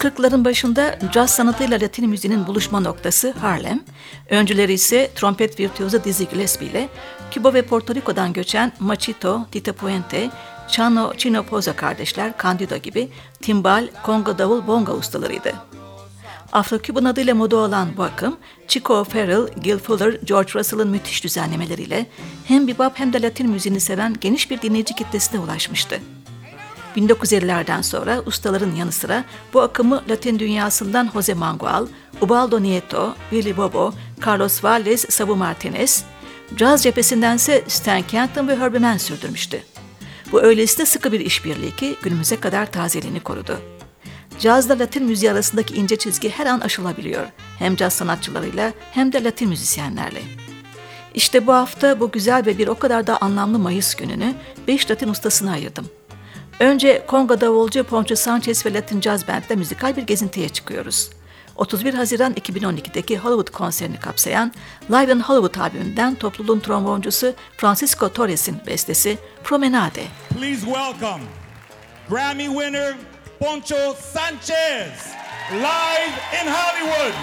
1940'ların başında caz sanatıyla Latin müziğinin buluşma noktası Harlem, öncüleri ise trompet virtüözü Dizzy Gillespie ile Küba ve Porto Rico'dan göçen Machito, Tito Puente, Chano Chino Poza kardeşler Candido gibi timbal, konga davul, bonga ustalarıydı. Afro-Cuban adıyla moda olan bu akım, Chico Farrell, Gil Fuller, George Russell'ın müthiş düzenlemeleriyle hem bebop hem de Latin müziğini seven geniş bir dinleyici kitlesine ulaşmıştı. 1950'lerden sonra ustaların yanı sıra bu akımı Latin dünyasından Jose Mangual, Ubaldo Nieto, Willy Bobo, Carlos Valles, Sabu Martinez, caz cephesindense Stan Kenton ve Herbie Mann sürdürmüştü. Bu öylesine sıkı bir işbirliği ki günümüze kadar tazeliğini korudu. Cazla Latin müziği arasındaki ince çizgi her an aşılabiliyor. Hem caz sanatçılarıyla hem de Latin müzisyenlerle. İşte bu hafta bu güzel ve bir o kadar da anlamlı Mayıs gününü 5 Latin ustasına ayırdım. Önce Kongo davulcu Poncho Sanchez ve Latin Jazz Band'de müzikal bir gezintiye çıkıyoruz. 31 Haziran 2012'deki Hollywood konserini kapsayan Live in Hollywood albümünden topluluğun tromboncusu Francisco Torres'in bestesi Promenade. Please welcome Grammy winner Poncho Sanchez, live in Hollywood.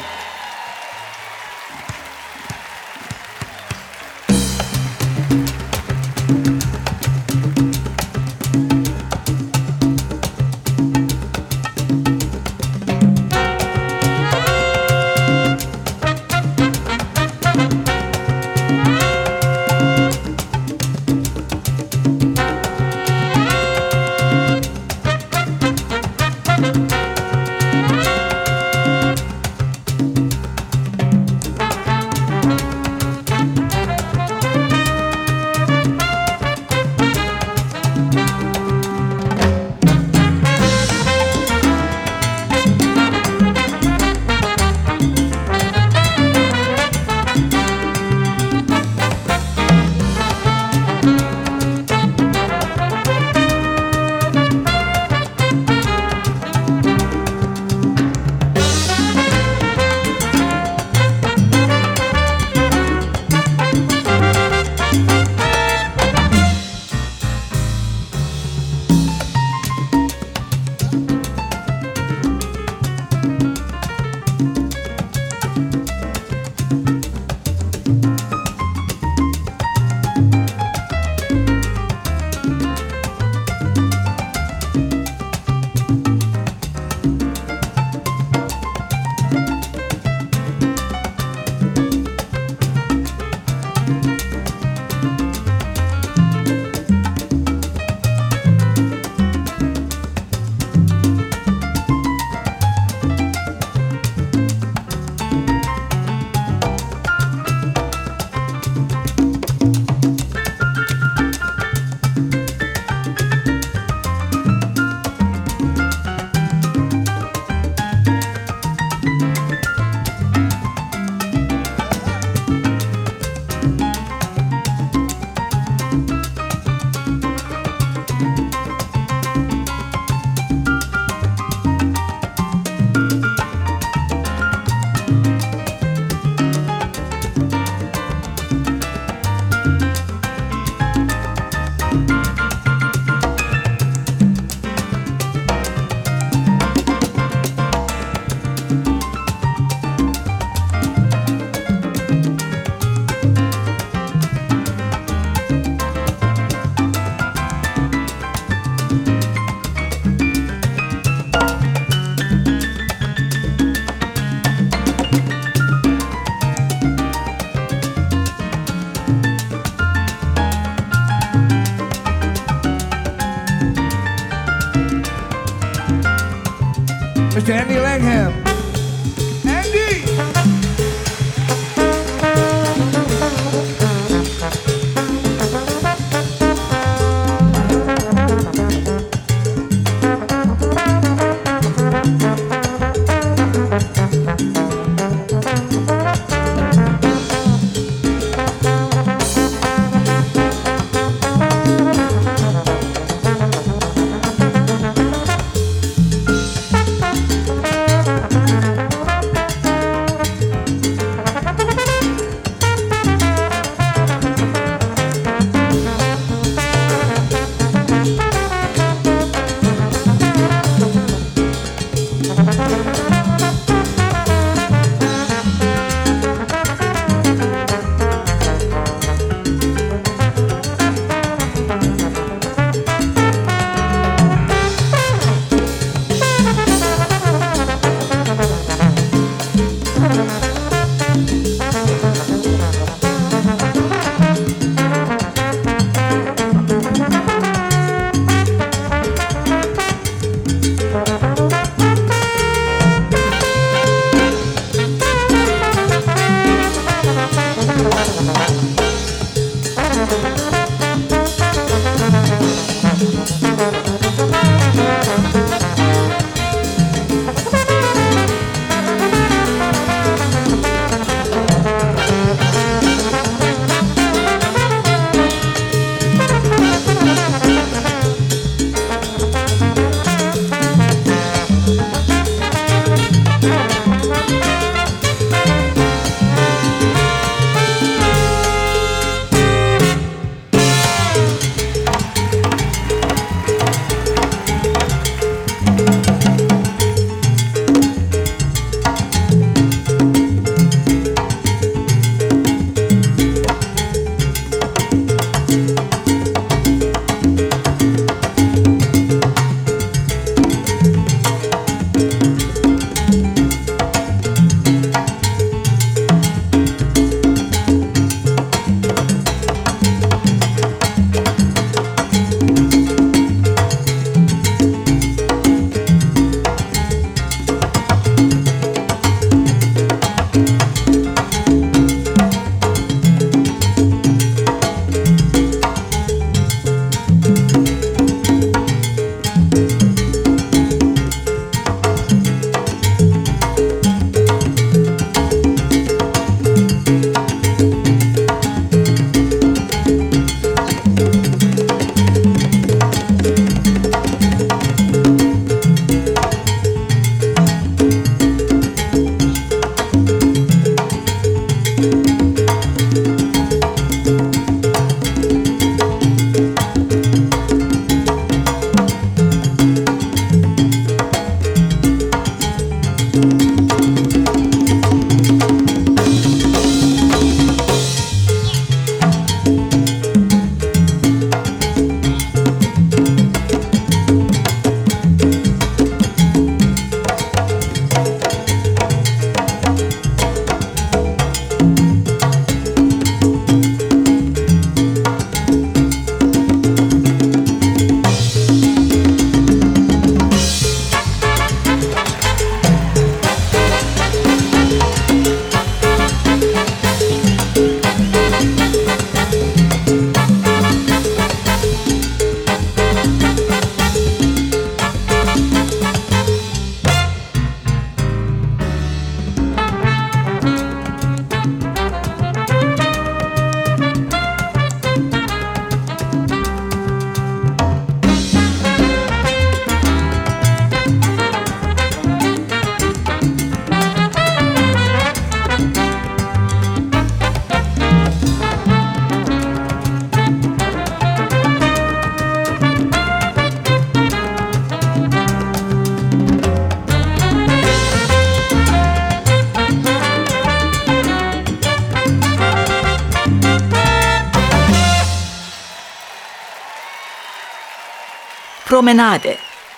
Promenade.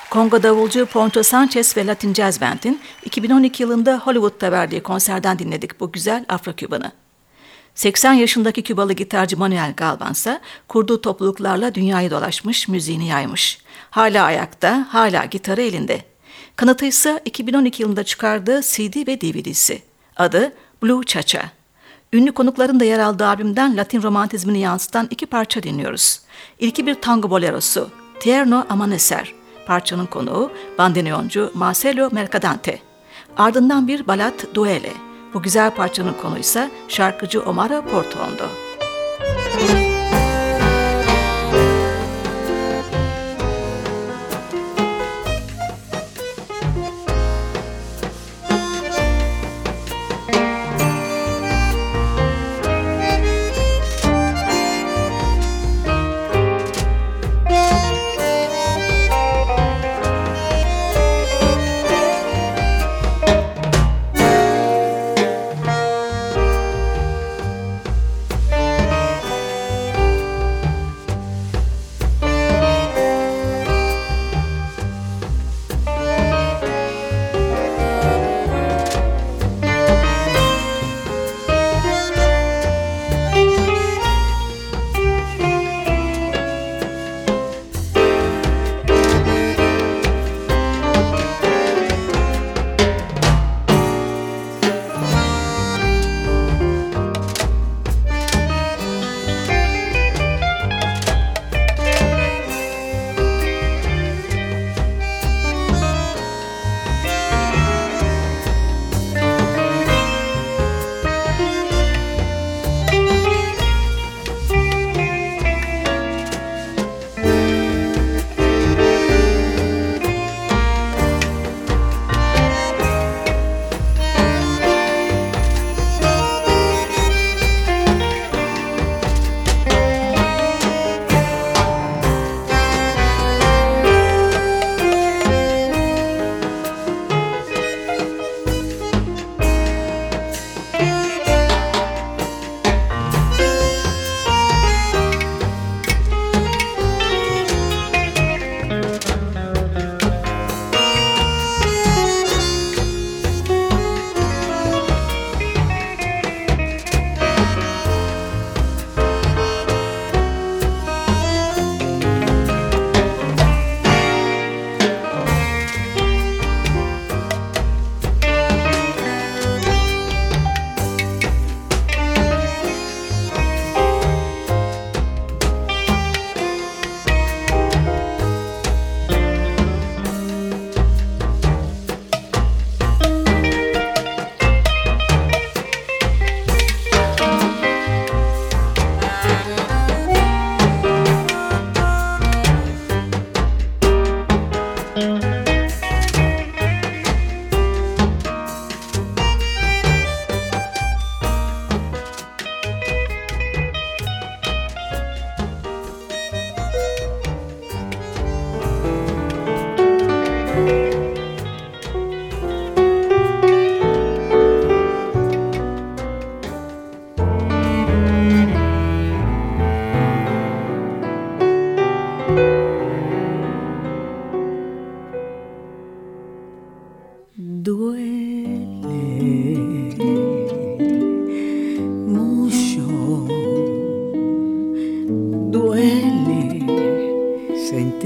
Kongo davulcu Poncho Sanchez ve Latin Jazz Band'in 2012 yılında Hollywood'da verdiği konserden dinledik bu güzel Afro-Küban'ı. 80 yaşındaki Kübalı gitarcı Manuel Galvan ise kurduğu topluluklarla dünyayı dolaşmış, müziğini yaymış. Hala ayakta, hala gitarı elinde. Kanıtı ise 2012 yılında çıkardığı CD ve DVD'si. Adı Blue Cha-Cha. Ünlü konukların da yer aldığı albümden Latin romantizmini yansıtan iki parça dinliyoruz. İlki bir tango bolerosu, Tierno Amanecer. Parçanın konuğu bandoneoncu Marcelo Mercadante. Ardından bir balat Duele. Bu güzel parçanın konu ise şarkıcı Omar Portondo. Müzik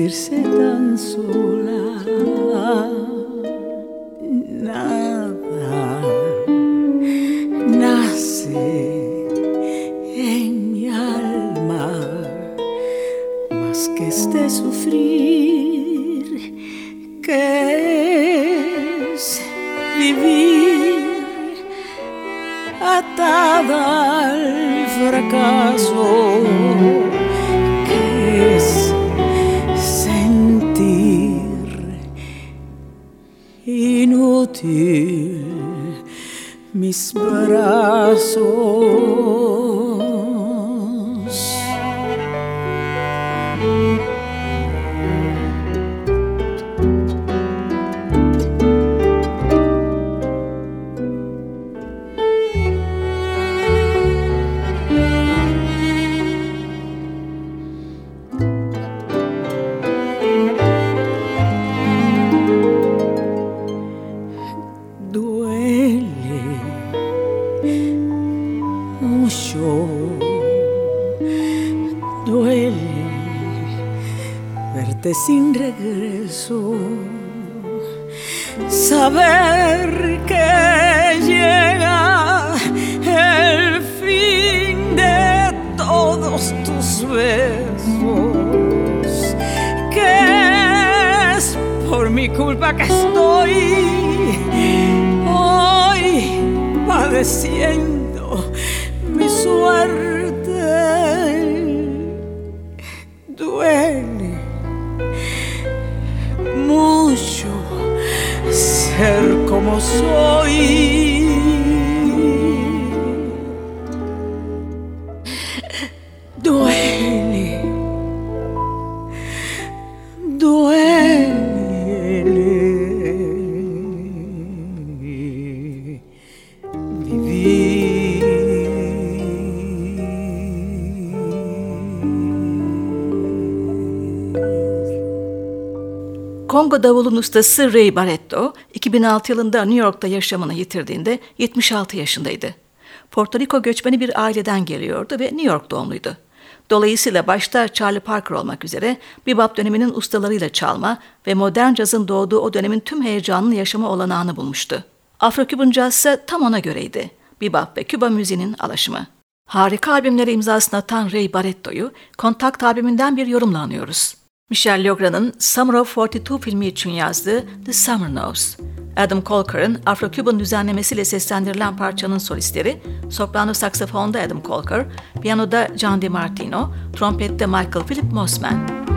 sentirse tan sola. Sin regreso. Saber que llega el fin de todos tus besos. Que es por mi culpa que estoy hoy padeciendo mi suerte. Soy. Kongo davulun ustası Ray Barretto, 2006 yılında New York'ta yaşamını yitirdiğinde 76 yaşındaydı. Porto Rico göçmeni bir aileden geliyordu ve New York doğumluydu. Dolayısıyla başta Charlie Parker olmak üzere bebop döneminin ustalarıyla çalma ve modern cazın doğduğu o dönemin tüm heyecanını yaşama olanağını bulmuştu. Afro-Cuban caz ise tam ona göreydi. Bebop ve Küba müziğinin alaşımı. Harika albümleri imzasını atan Ray Barretto'yu kontakt albümünden bir yorumla anıyoruz. Michel Legrand'ın Summer of 42 filmi için yazdığı The Summer Knows. Adam Colker'ın Afro-Cuban düzenlemesiyle seslendirilen parçanın solistleri, soprano saksafonda Adam Colker, piyanoda John DiMartino, trompette Michael Philip Mossman.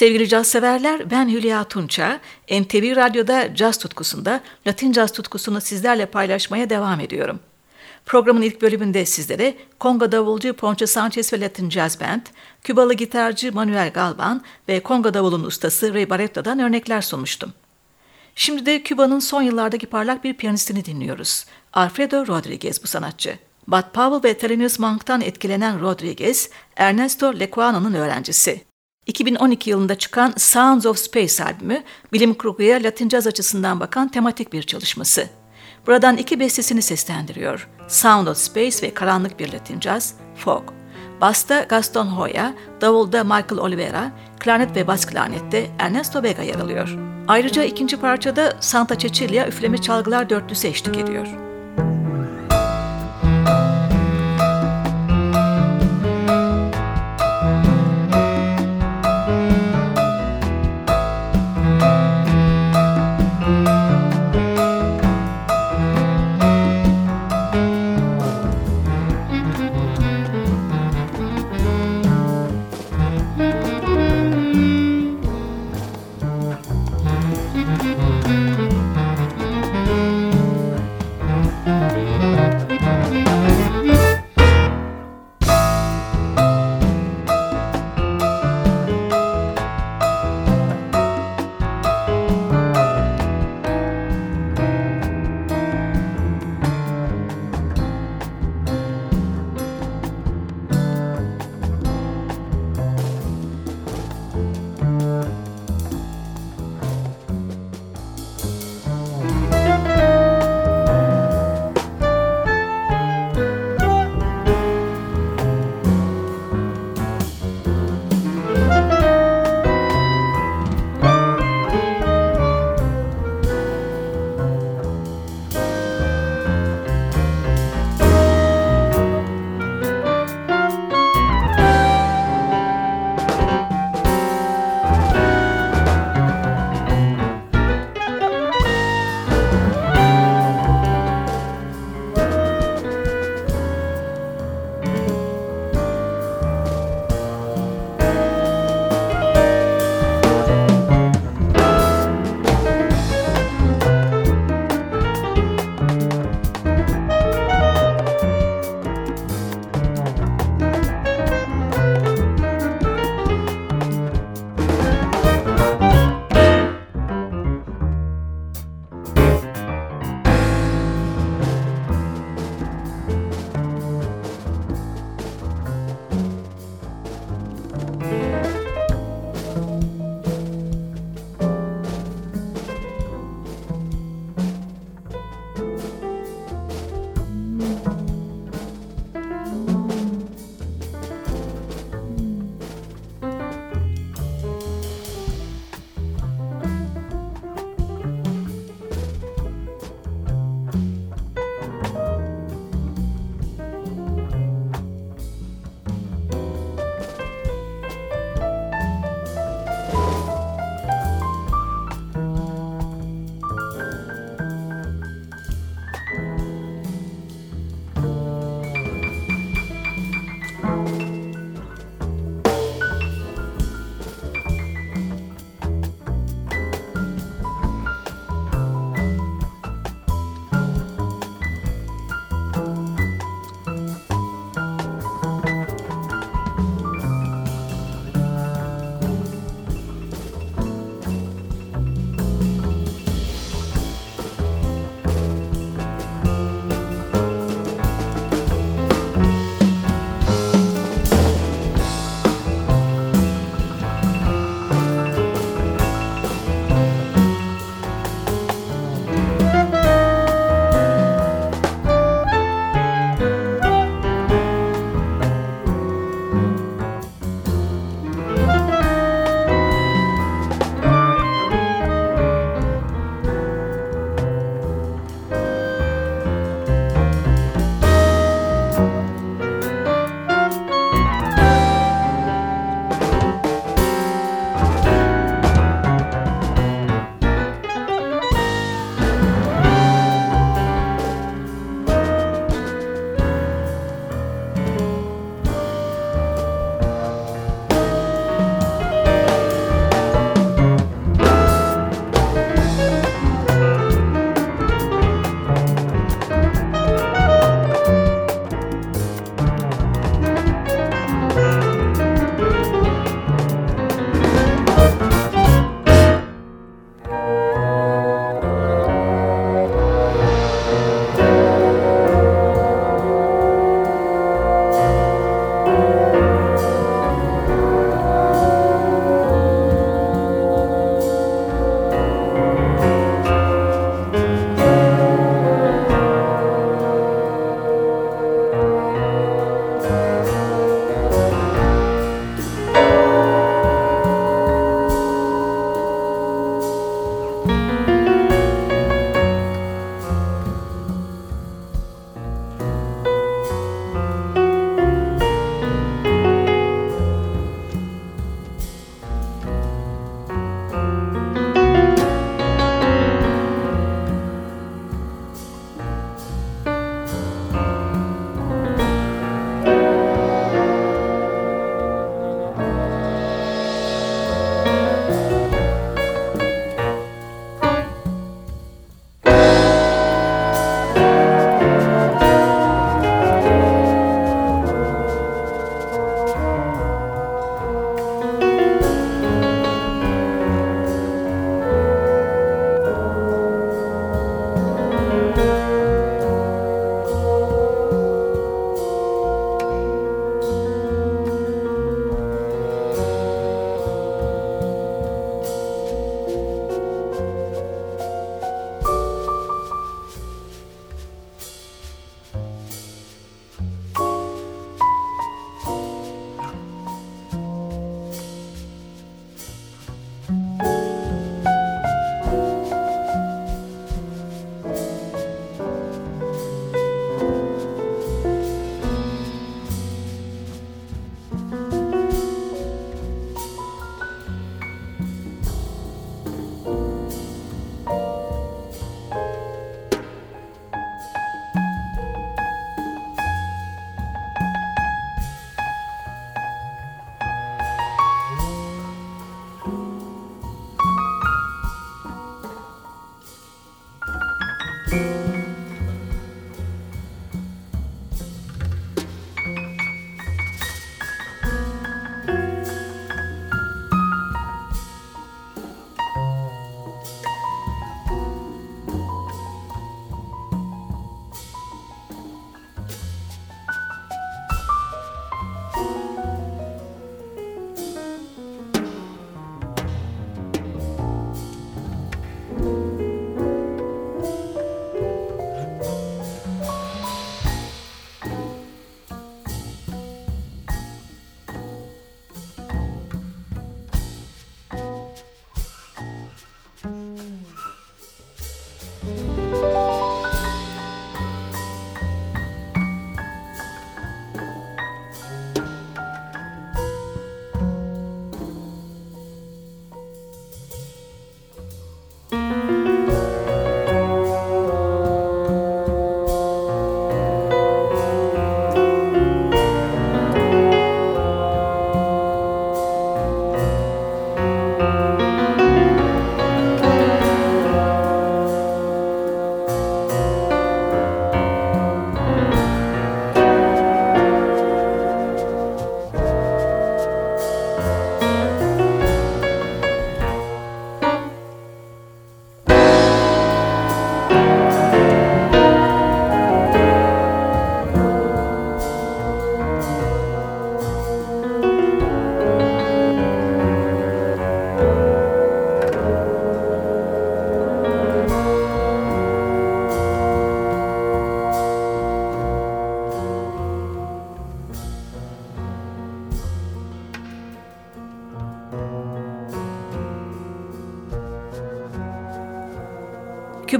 Sevgili caz severler, ben Hülya Tunça. NTV Radyo'da caz tutkusunda, Latin caz tutkusunu sizlerle paylaşmaya devam ediyorum. Programın ilk bölümünde sizlere Kongo davulcu Poncho Sanchez ve Latin Jazz Band, Kübalı gitarcı Manuel Galvan ve Kongo davulun ustası Ray Barretto'dan örnekler sunmuştum. Şimdi de Küba'nın son yıllardaki parlak bir piyanistini dinliyoruz. Alfredo Rodriguez bu sanatçı. Bud Powell ve Thelonious Monk'tan etkilenen Rodriguez, Ernesto Lecuana'nın öğrencisi. 2012 yılında çıkan Sounds of Space albümü, bilim kurguya Latin caz açısından bakan tematik bir çalışması. Buradan iki bestesini seslendiriyor. Sound of Space ve Karanlık Bir Latin Jazz, Fog. Basta Gaston Hoya, davulda Michael Oliveira, klarnet ve bas klarnette Ernesto Vega yer alıyor. Ayrıca ikinci parçada Santa Cecilia üfleme çalgılar dörtlüsü eşlik ediyor.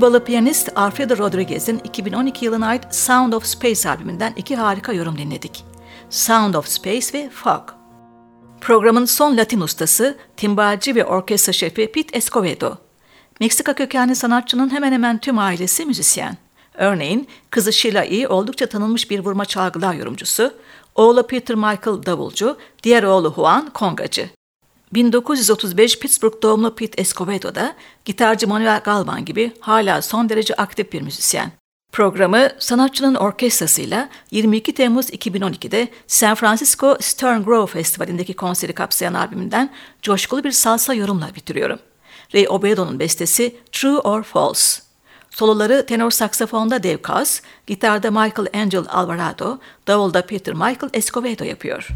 Kübalı piyanist Alfredo Rodriguez'in 2012 yılına ait Sound of Space albümünden iki harika yorum dinledik. Sound of Space ve Fog. Programın son Latin ustası, timbalci ve orkestra şefi Pete Escovedo. Meksika kökenli sanatçının hemen hemen tüm ailesi müzisyen. Örneğin kızı Sheila E. oldukça tanınmış bir vurma çalgılar yorumcusu, oğlu Peter Michael davulcu, diğer oğlu Juan kongacı. 1935 Pittsburgh doğumlu Pete Escovedo da gitarcı Manuel Galvan gibi hala son derece aktif bir müzisyen. Programı sanatçının orkestrasıyla 22 Temmuz 2012'de San Francisco Stern Grove Festivali'ndeki konseri kapsayan albümünden coşkulu bir salsa yorumla bitiriyorum. Ray Obedo'nun bestesi True or False. Soloları tenor saksafonda Dave Coz, gitarda Michael Angel Alvarado, davulda Peter Michael Escovedo yapıyor.